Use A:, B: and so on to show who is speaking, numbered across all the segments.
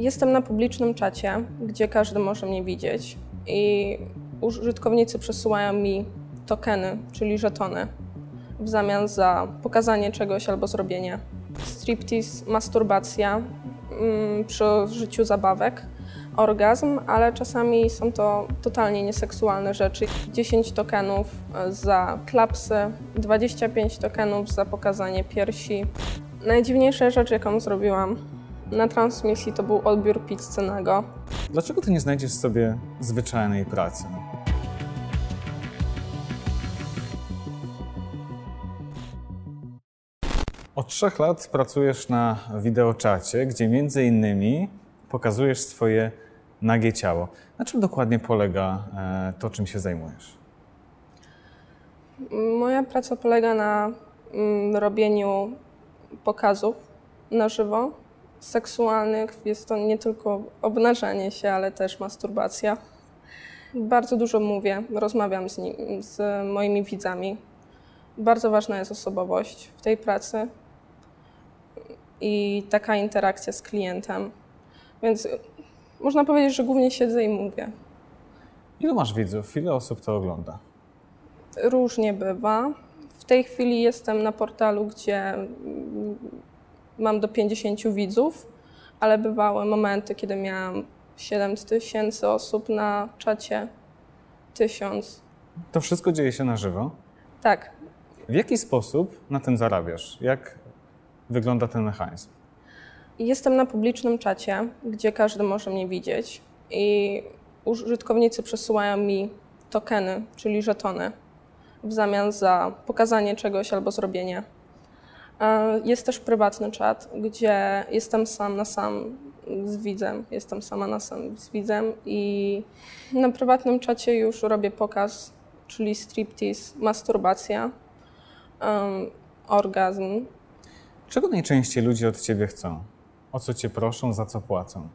A: Jestem na publicznym czacie, gdzie każdy może mnie widzieć i użytkownicy przesyłają mi tokeny, czyli żetony, w zamian za pokazanie czegoś albo zrobienie. Striptease, masturbacja mm, przy użyciu zabawek, orgazm, ale czasami są to totalnie nieseksualne rzeczy. 10 tokenów za klapsy, 25 tokenów za pokazanie piersi. Najdziwniejsza rzecz, jaką zrobiłam na transmisji, to był odbiór pizzy nago.
B: Dlaczego ty nie znajdziesz sobie zwyczajnej pracy? Od trzech lat pracujesz na wideoczacie, gdzie między innymi pokazujesz swoje nagie ciało. Na czym dokładnie polega e, to, czym się zajmujesz?
A: Moja praca polega na mm, robieniu pokazów na żywo, seksualnych. Jest to nie tylko obnażanie się, ale też masturbacja. Bardzo dużo mówię, rozmawiam z, nim, z moimi widzami. Bardzo ważna jest osobowość w tej pracy i taka interakcja z klientem. Więc można powiedzieć, że głównie siedzę i mówię.
B: Ile masz widzów? Ile osób to ogląda?
A: Różnie bywa. W tej chwili jestem na portalu, gdzie mam do 50 widzów, ale bywały momenty, kiedy miałam 7 tysięcy osób na czacie, 1000.
B: To wszystko dzieje się na żywo?
A: Tak.
B: W jaki sposób na tym zarabiasz? Jak wygląda ten mechanizm?
A: Jestem na publicznym czacie, gdzie każdy może mnie widzieć i użytkownicy przesyłają mi tokeny, czyli żetony, w zamian za pokazanie czegoś albo zrobienie. Jest też prywatny czat, gdzie jestem sam na sam z widzem, jestem sama na sam z widzem i na prywatnym czacie już robię pokaz, czyli striptease, masturbacja, um, orgazm.
B: Czego najczęściej ludzie od ciebie chcą? O co cię proszą, za co płacą?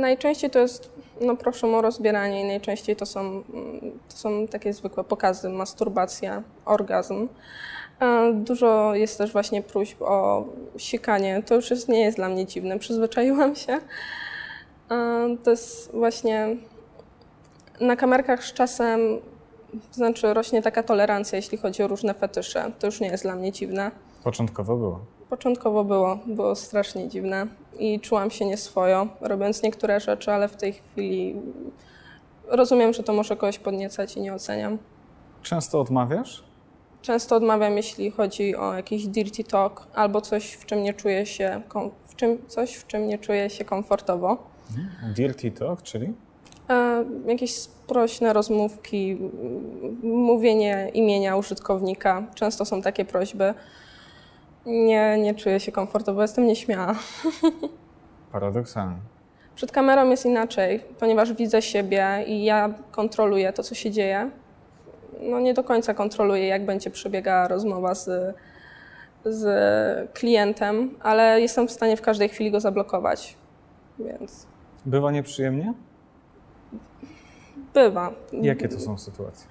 A: Najczęściej to jest, no proszą o rozbieranie i najczęściej to są, to są takie zwykłe pokazy, masturbacja, orgazm. Dużo jest też właśnie próśb o sikanie. To już jest, nie jest dla mnie dziwne, przyzwyczaiłam się. To jest właśnie na kamerkach z czasem, znaczy rośnie taka tolerancja, jeśli chodzi o różne fetysze. To już nie jest dla mnie dziwne.
B: Początkowo było.
A: Początkowo było, było strasznie dziwne i czułam się nieswojo, robiąc niektóre rzeczy, ale w tej chwili rozumiem, że to może kogoś podniecać i nie oceniam.
B: Często odmawiasz?
A: Często odmawiam, jeśli chodzi o jakiś dirty talk albo coś, w czym nie czuję się, w czym, coś, w czym nie czuję się komfortowo.
B: Mhm. Dirty talk, czyli?
A: E, jakieś sprośne rozmówki, mówienie imienia użytkownika. Często są takie prośby. Nie, nie czuję się komfortowo, jestem nieśmiała.
B: Paradoksalnie.
A: Przed kamerą jest inaczej, ponieważ widzę siebie i ja kontroluję to, co się dzieje no nie do końca kontroluję, jak będzie przebiegała rozmowa z, z klientem, ale jestem w stanie w każdej chwili go zablokować. Więc.
B: Bywa nieprzyjemnie?
A: Bywa.
B: Jakie to są sytuacje?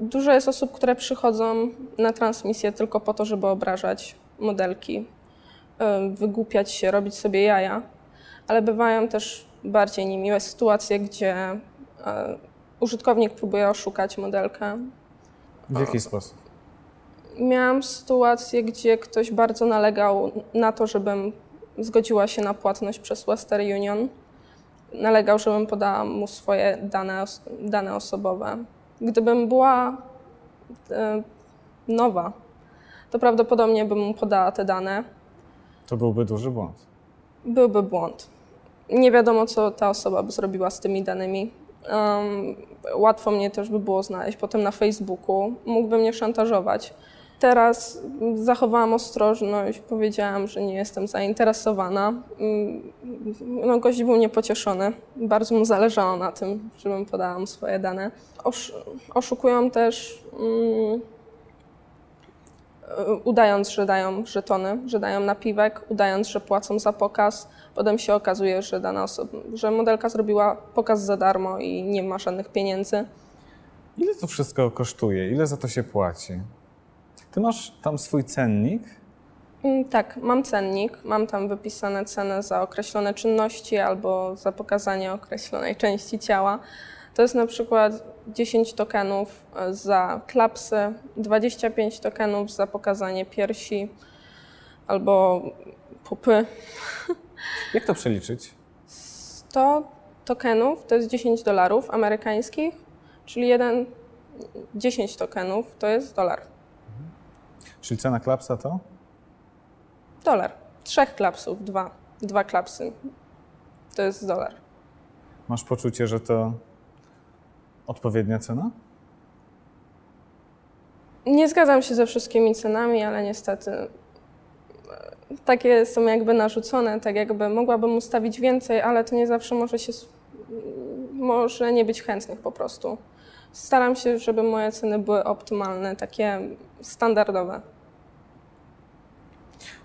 A: Dużo jest osób, które przychodzą na transmisję tylko po to, żeby obrażać modelki, wygłupiać się, robić sobie jaja, ale bywają też bardziej niemiłe sytuacje, gdzie użytkownik próbuje oszukać modelkę,
B: w jaki sposób?
A: Miałam sytuację, gdzie ktoś bardzo nalegał na to, żebym zgodziła się na płatność przez Western Union. Nalegał, żebym podała mu swoje dane, dane osobowe. Gdybym była e, nowa, to prawdopodobnie bym mu podała te dane.
B: To byłby duży błąd.
A: Byłby błąd. Nie wiadomo, co ta osoba by zrobiła z tymi danymi. Um, łatwo mnie też by było znaleźć potem na Facebooku. Mógłby mnie szantażować. Teraz zachowałam ostrożność, powiedziałam, że nie jestem zainteresowana. Mm, no, gość był niepocieszony. Bardzo mu zależało na tym, żebym podała mu swoje dane. Osz oszukują też, um, udając, że dają żetony, że dają napiwek, udając, że płacą za pokaz Potem się okazuje, że dana osoba, że modelka zrobiła pokaz za darmo i nie ma żadnych pieniędzy.
B: Ile to wszystko kosztuje? Ile za to się płaci? Ty masz tam swój cennik
A: Mm, Tak, mam cennik, mam tam wypisane ceny za określone czynności albo za pokazanie określonej części ciała. To jest na przykład 10 tokenów e, za klapsy, 25 tokenów za pokazanie piersi albo pupy.
B: Jak to przeliczyć?
A: 100 tokenów to jest 10 dolarów amerykańskich, czyli jeden 10 tokenów to jest dolar.
B: Czyli cena klapsa to?
A: Dolar. Trzech klapsów, dwa. Dwa klapsy. To jest dolar.
B: Masz poczucie, że to odpowiednia cena?
A: Nie zgadzam się ze wszystkimi cenami, ale niestety takie są jakby narzucone, tak jakby mogłabym ustawić więcej, ale to nie zawsze może się, może nie być chętnych po prostu. Staram się, żeby moje ceny były optymalne, takie standardowe.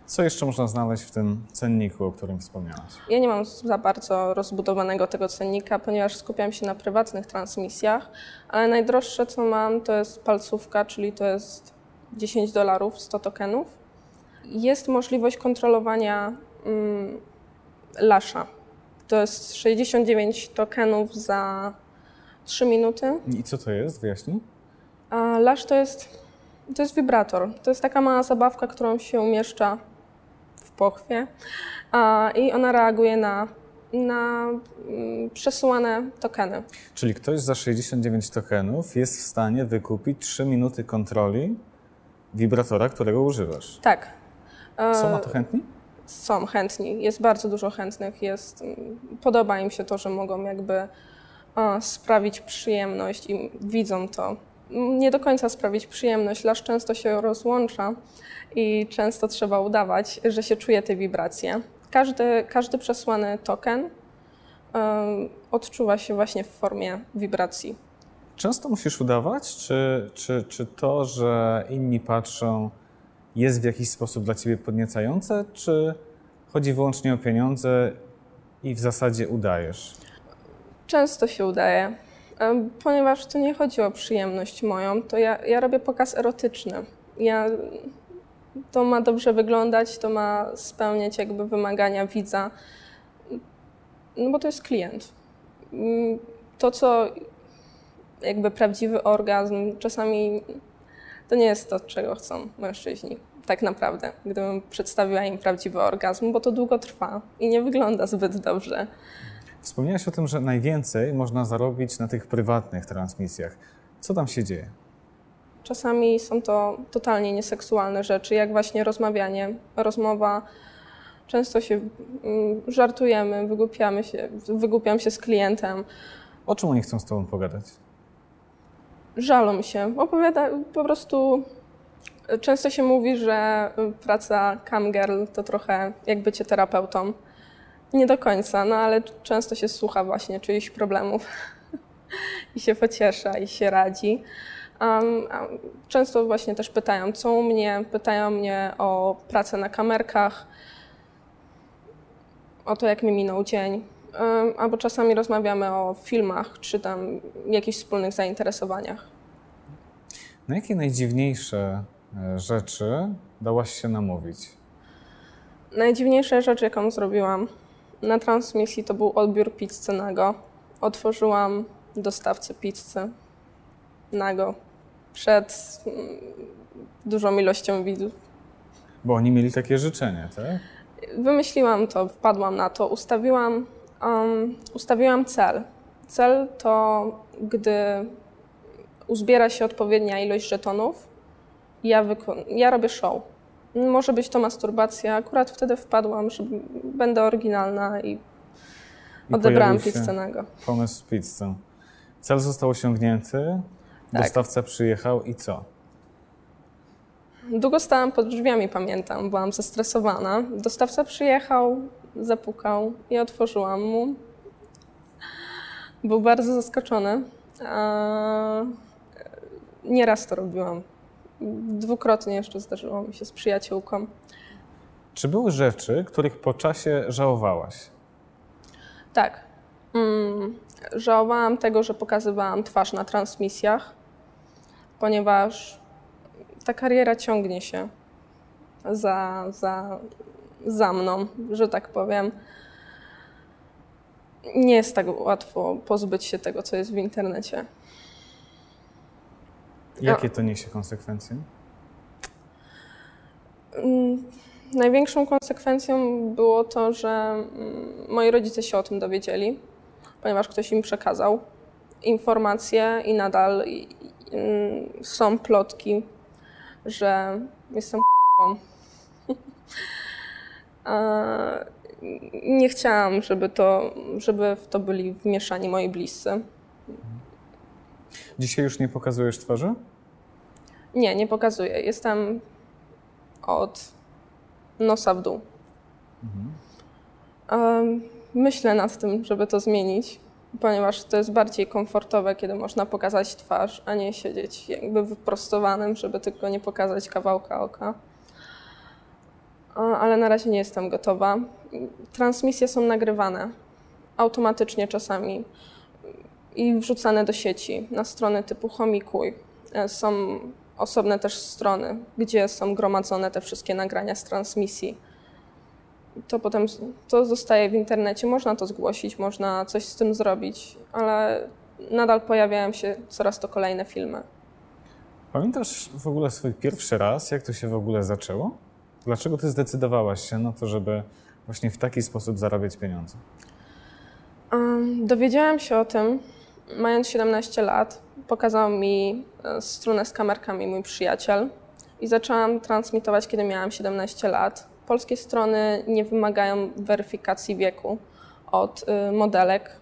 B: Co jeszcze można znaleźć w tym cenniku, o którym wspomniałaś?
A: Ja nie mam za bardzo rozbudowanego tego cennika, ponieważ skupiam się na prywatnych transmisjach, ale najdroższe co mam to jest palcówka, czyli to jest 10 dolarów, 100 tokenów. Jest możliwość kontrolowania mm, lasza. To jest 69 tokenów za 3 minuty.
B: I co to jest? Wyjaśnij.
A: A lasz to jest, to jest wibrator. To jest taka mała zabawka, którą się umieszcza w pochwie a, i ona reaguje na, na mm, przesyłane tokeny.
B: Czyli ktoś za 69 tokenów jest w stanie wykupić 3 minuty kontroli wibratora, którego używasz.
A: Tak. E,
B: Są na to chętni?
A: Są chętni, jest bardzo dużo chętnych. Jest, mm, podoba im się to, że mogą jakby e, sprawić przyjemność i widzą to. Nie do końca sprawić przyjemność. Lasz często się rozłącza i często trzeba udawać, że się czuje te wibracje. Każdy, każdy przesłany token e, odczuwa się właśnie w formie wibracji.
B: Często musisz udawać, czy, czy, czy to, że inni patrzą, jest w jakiś sposób dla ciebie podniecające, czy chodzi wyłącznie o pieniądze i w zasadzie udajesz?
A: Często się udaje, ponieważ to nie chodzi o przyjemność moją, to ja, ja robię pokaz erotyczny. Ja, to ma dobrze wyglądać, to ma spełniać jakby wymagania widza, no bo to jest klient. Mm, To, co jakby prawdziwy orgazm, czasami to nie jest to, czego chcą mężczyźni. Tak naprawdę, gdybym przedstawiła im prawdziwy orgazm, bo to długo trwa i nie wygląda zbyt dobrze.
B: Wspomniałaś o tym, że najwięcej można zarobić na tych prywatnych transmisjach. Co tam się dzieje?
A: Czasami są to totalnie nieseksualne rzeczy, jak właśnie rozmawianie, rozmowa. Często się mm, żartujemy, wygłupiamy się, wygłupiam się z klientem,
B: O czym oni chcą z tobą pogadać?
A: Żalą się, opowiada po prostu. Często się mówi, że praca camgirl to trochę jak bycie terapeutą. Nie do końca, no ale często się słucha właśnie czyichś problemów i się pociesza i się radzi. Um, często właśnie też pytają, co u mnie, pytają mnie o pracę na kamerkach, o to, jak mi minął dzień. Albo czasami rozmawiamy o filmach, czy tam jakichś wspólnych zainteresowaniach.
B: Na jakie najdziwniejsze e, rzeczy dałaś się namówić?
A: Najdziwniejsza rzecz, jaką zrobiłam na transmisji, to był odbiór pizzy nago. Otworzyłam dostawcę pizzy nago przed mm, dużą ilością widzów.
B: Bo oni mieli takie życzenie, tak?
A: Wymyśliłam to, wpadłam na to, ustawiłam, um, ustawiłam cel. Cel to, gdy uzbiera się odpowiednia ilość żetonów, ja, wyko- ja robię show. Może być to masturbacja. Akurat wtedy wpadłam, że będę oryginalna i,
B: I
A: odebrałam nago.
B: Pomysł z pizzą. Cel został osiągnięty,
A: Tak.
B: dostawca przyjechał i co?
A: Długo stałam pod drzwiami, pamiętam. Byłam zestresowana. Dostawca przyjechał, zapukał i otworzyłam mu. Był bardzo zaskoczony. Nieraz to robiłam. Dwukrotnie jeszcze zdarzyło mi się z przyjaciółką.
B: Czy były rzeczy, których po czasie żałowałaś?
A: Tak. Mm, żałowałam tego, że pokazywałam twarz na transmisjach, ponieważ ta kariera ciągnie się. za, za, za mną, że tak powiem. Nie jest tak łatwo pozbyć się tego, co jest w internecie.
B: Jakie to niesie konsekwencje?
A: Mm, Największą konsekwencją było to, że mm, moi rodzice się o tym dowiedzieli, ponieważ ktoś im przekazał informacje i nadal mm, są plotki, że jestem k***ą. Nie chciałam, żeby, to, żeby w to byli wmieszani moi bliscy.
B: Dzisiaj już nie pokazujesz twarzy?
A: Nie, nie pokazuję. Jestem od nosa w dół. Em, Myślę nad tym, żeby to zmienić, ponieważ to jest bardziej komfortowe, kiedy można pokazać twarz, a nie siedzieć jakby wyprostowanym, żeby tylko nie pokazać kawałka oka. Ale na razie nie jestem gotowa. Transmisje są nagrywane automatycznie czasami i wrzucane do sieci na strony typu Homikuj. E, Są osobne też strony, gdzie są gromadzone te wszystkie nagrania z transmisji. To potem to zostaje w internecie, można to zgłosić, można coś z tym zrobić, ale nadal pojawiają się coraz to kolejne filmy.
B: Pamiętasz w ogóle swój pierwszy raz, jak to się w ogóle zaczęło? Dlaczego ty zdecydowałaś się na to, żeby właśnie w taki sposób zarabiać pieniądze?
A: Dowiedziałam się o tym, mając 17 lat. Pokazał mi e, stronę z kamerkami mój przyjaciel i zaczęłam transmitować, kiedy miałam 17 lat. Polskie strony nie wymagają weryfikacji wieku od y, modelek,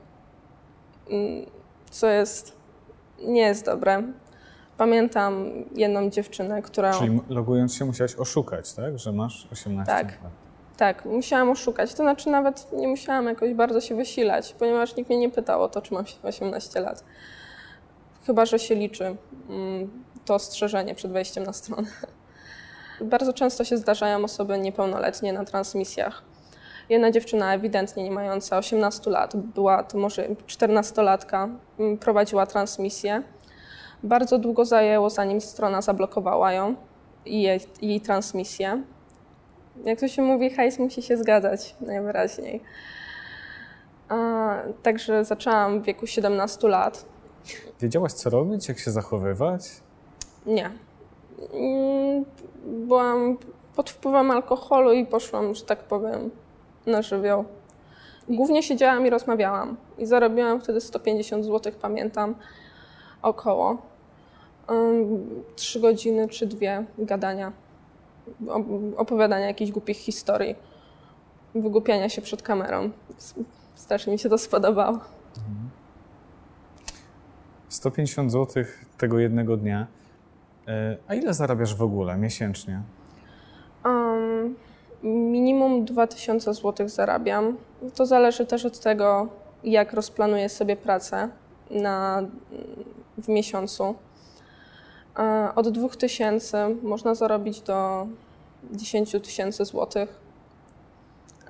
A: mm, co jest nie jest dobre. Pamiętam jedną dziewczynę, która.
B: Czyli logując się musiałaś oszukać, tak? Że masz 18
A: Tak.
B: lat.
A: Tak, musiałam oszukać. To znaczy nawet nie musiałam jakoś bardzo się wysilać, ponieważ nikt mnie nie pytał o to, czy mam 18 lat. Chyba, że się liczy mm, to ostrzeżenie przed wejściem na stronę. Bardzo często się zdarzają osoby niepełnoletnie na transmisjach. Jedna dziewczyna ewidentnie nie mająca 18 lat, była to może 14-latka, mm, prowadziła transmisję. Bardzo długo zajęło, zanim strona zablokowała ją i jej, jej transmisję. Jak to się mówi, hajs musi się zgadzać najwyraźniej. A, także zaczęłam w wieku 17 lat.
B: Wiedziałaś, co robić, jak się zachowywać?
A: Nie. Mm, Byłam pod wpływem alkoholu i poszłam, że tak powiem, na żywioł. Głównie siedziałam i rozmawiałam. I zarobiłam wtedy 150 zł, pamiętam, około. Trzy godziny czy dwie gadania, op- opowiadania jakichś głupich historii, wygłupiania się przed kamerą. Strasznie mi się to spodobało.
B: 150 zł tego jednego dnia. E, A ile zarabiasz w ogóle miesięcznie?
A: Um, minimum 2000 zł zarabiam. To zależy też od tego, jak rozplanuję sobie pracę na, w miesiącu. E, Od 2000 można zarobić do 10 tysięcy złotych,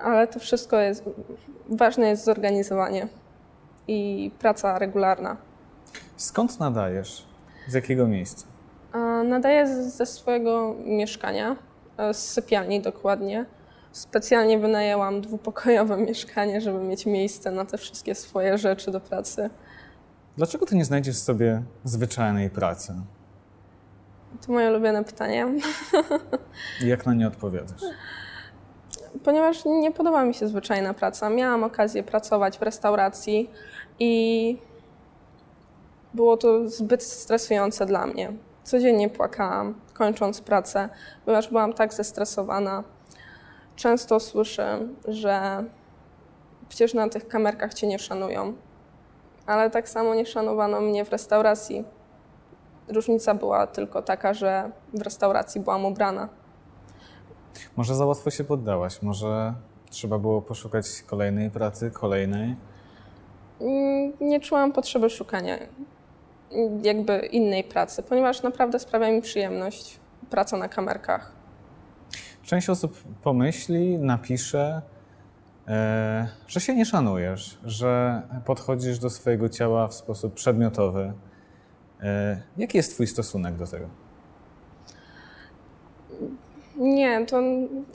A: ale to wszystko jest, ważne jest zorganizowanie i praca regularna.
B: Skąd nadajesz? Z jakiego miejsca?
A: A, Nadaję ze swojego mieszkania, e, z sypialni dokładnie. Specjalnie wynajęłam dwupokojowe mieszkanie, żeby mieć miejsce na te wszystkie swoje rzeczy do pracy.
B: Dlaczego ty nie znajdziesz sobie zwyczajnej pracy?
A: To moje ulubione pytanie,
B: jak na nie odpowiadasz?
A: ponieważ nie podoba mi się zwyczajna praca. Miałam okazję pracować w restauracji i było to zbyt stresujące dla mnie. Codziennie płakałam, kończąc pracę, ponieważ byłam tak zestresowana. Często słyszę, że przecież na tych kamerkach cię nie szanują. Ale tak samo nie szanowano mnie w restauracji. Różnica była tylko taka, że w restauracji byłam ubrana.
B: Może za łatwo się poddałaś? Może trzeba było poszukać kolejnej pracy, kolejnej?
A: Mm, nie czułam potrzeby szukania jakby innej pracy, ponieważ naprawdę sprawia mi przyjemność praca na kamerkach.
B: Część osób pomyśli, napisze, e, że się nie szanujesz, że podchodzisz do swojego ciała w sposób przedmiotowy. E, jaki jest Twój stosunek do tego?
A: Nie, to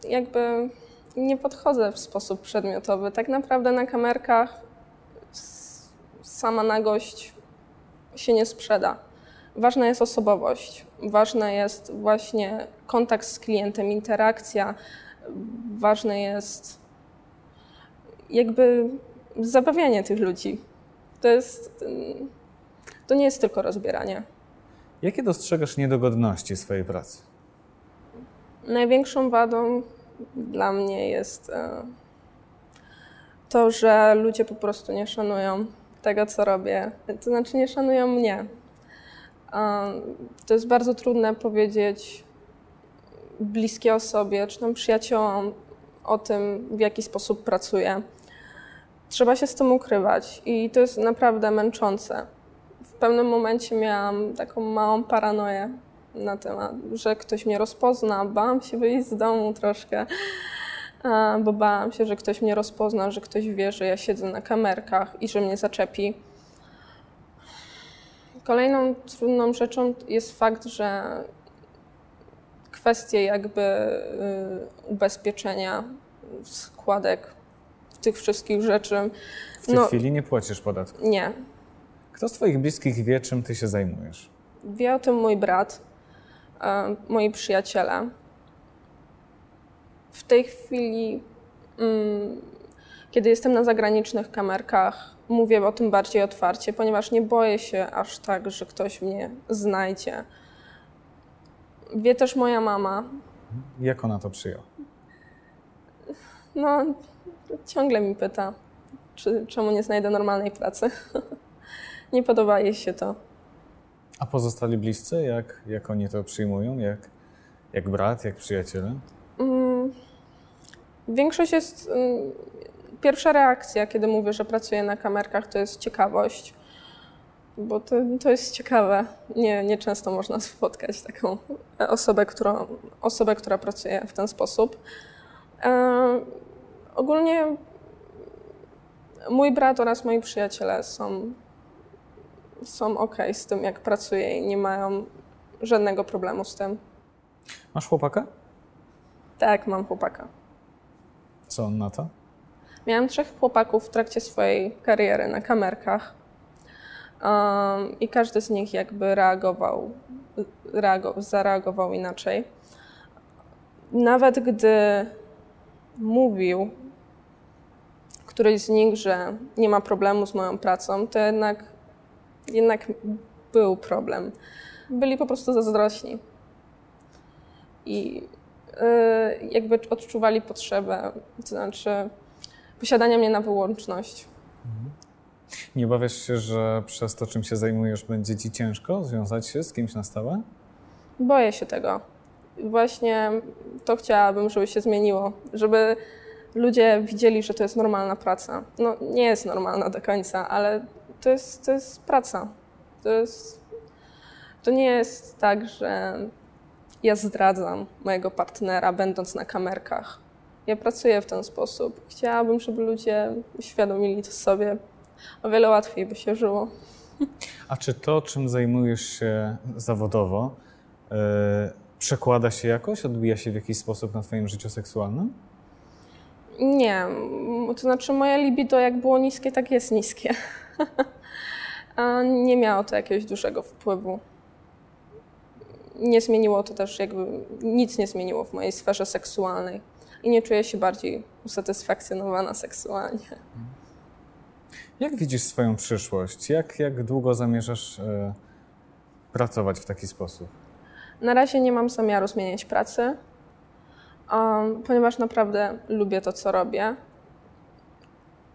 A: jakby nie podchodzę w sposób przedmiotowy. Tak naprawdę na kamerkach sama nagość się nie sprzeda. Ważna jest osobowość, ważna jest właśnie kontakt z klientem, interakcja, ważne jest jakby zabawianie tych ludzi. To jest, mm, to nie jest tylko rozbieranie.
B: Jakie dostrzegasz niedogodności swojej pracy?
A: Największą wadą dla mnie jest e, to, że ludzie po prostu nie szanują tego, co robię. To znaczy, nie szanują mnie. E, To jest bardzo trudne powiedzieć bliskiej osobie, czy tam przyjaciołom o tym, w jaki sposób pracuję. Trzeba się z tym ukrywać i to jest naprawdę męczące. W pewnym momencie miałam taką małą paranoję na temat, że ktoś mnie rozpozna. Bałam się wyjść z domu troszkę, bo bałam się, że ktoś mnie rozpozna, że ktoś wie, że ja siedzę na kamerkach i że mnie zaczepi. Kolejną trudną rzeczą jest fakt, że kwestie jakby y, ubezpieczenia, składek, tych wszystkich rzeczy.
B: W tej
A: No.
B: chwili nie płacisz podatku.
A: Nie.
B: Kto z Twoich bliskich wie, czym Ty się zajmujesz?
A: Wie o tym mój brat, e, moi przyjaciele. W tej chwili, mm, kiedy jestem na zagranicznych kamerkach, mówię o tym bardziej otwarcie, ponieważ nie boję się aż tak, że ktoś mnie znajdzie. Wie też moja mama.
B: Jak ona to przyjęła?
A: No, ciągle mi pyta, czy, czemu nie znajdę normalnej pracy. nie podoba jej się to.
B: A pozostali bliscy, jak, jak oni to przyjmują? Jak, jak brat, jak przyjaciele?
A: Mm, Większość jest. mm, Pierwsza reakcja, kiedy mówię, że pracuję na kamerkach, to jest ciekawość, bo to, to jest ciekawe. Nie, nie często można spotkać taką osobę, którą, osobę, która pracuje w ten sposób. E, ogólnie mój brat oraz moi przyjaciele są, są ok z tym, jak pracuję i nie mają żadnego problemu z tym.
B: Masz chłopaka?
A: Tak, mam chłopaka.
B: Co on na to?
A: Miałam trzech chłopaków w trakcie swojej kariery na kamerkach. Um, I każdy z nich jakby reagował, reago, zareagował inaczej. Nawet gdy mówił któryś z nich, że nie ma problemu z moją pracą, to jednak, jednak był problem. Byli po prostu zazdrośni. I y, jakby odczuwali potrzebę, to znaczy posiadania mnie na wyłączność.
B: Nie obawiasz się, że przez to, czym się zajmujesz, będzie ci ciężko związać się z kimś na stałe?
A: Boję się tego. Właśnie to chciałabym, żeby się zmieniło, żeby ludzie widzieli, że to jest normalna praca. No nie jest normalna do końca, ale to jest, to jest praca. To, jest, to nie jest tak, że ja zdradzam mojego partnera, będąc na kamerkach. Ja pracuję w ten sposób. Chciałabym, żeby ludzie uświadomili to sobie. O wiele łatwiej by się żyło.
B: A czy to, czym zajmujesz się zawodowo, yy, przekłada się jakoś, odbija się w jakiś sposób na Twoim życiu seksualnym?
A: Nie, to znaczy moje libido jak było niskie, tak jest niskie. Nie miało to jakiegoś dużego wpływu. Nie zmieniło to też jakby, nic nie zmieniło w mojej sferze seksualnej. I nie czuję się bardziej usatysfakcjonowana seksualnie.
B: Jak widzisz swoją przyszłość? Jak, jak długo zamierzasz yy, pracować w taki sposób?
A: Na razie nie mam zamiaru zmieniać pracy, um, ponieważ naprawdę lubię to, co robię,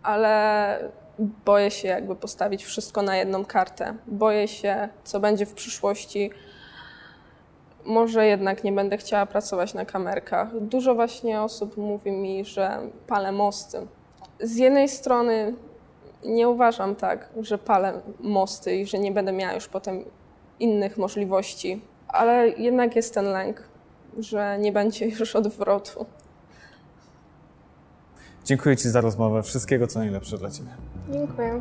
A: ale boję się jakby postawić wszystko na jedną kartę. Boję się, co będzie w przyszłości. Może jednak nie będę chciała pracować na kamerkach. Dużo właśnie osób mówi mi, że palę mosty. Z jednej strony nie uważam tak, że palę mosty i że nie będę miała już potem innych możliwości, ale jednak jest ten lęk, że nie będzie już odwrotu.
B: Dziękuję Ci za rozmowę. Wszystkiego, co najlepsze dla Ciebie.
A: Dziękuję.